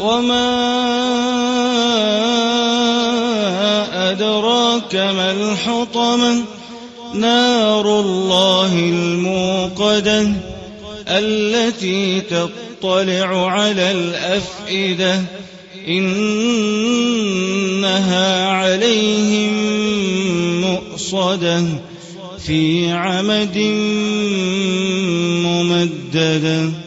وما أدراك ما الحطمة نار الله الموقدة التي تطلع على الأفئدة إنها عليهم مؤصدة في عمد ممدده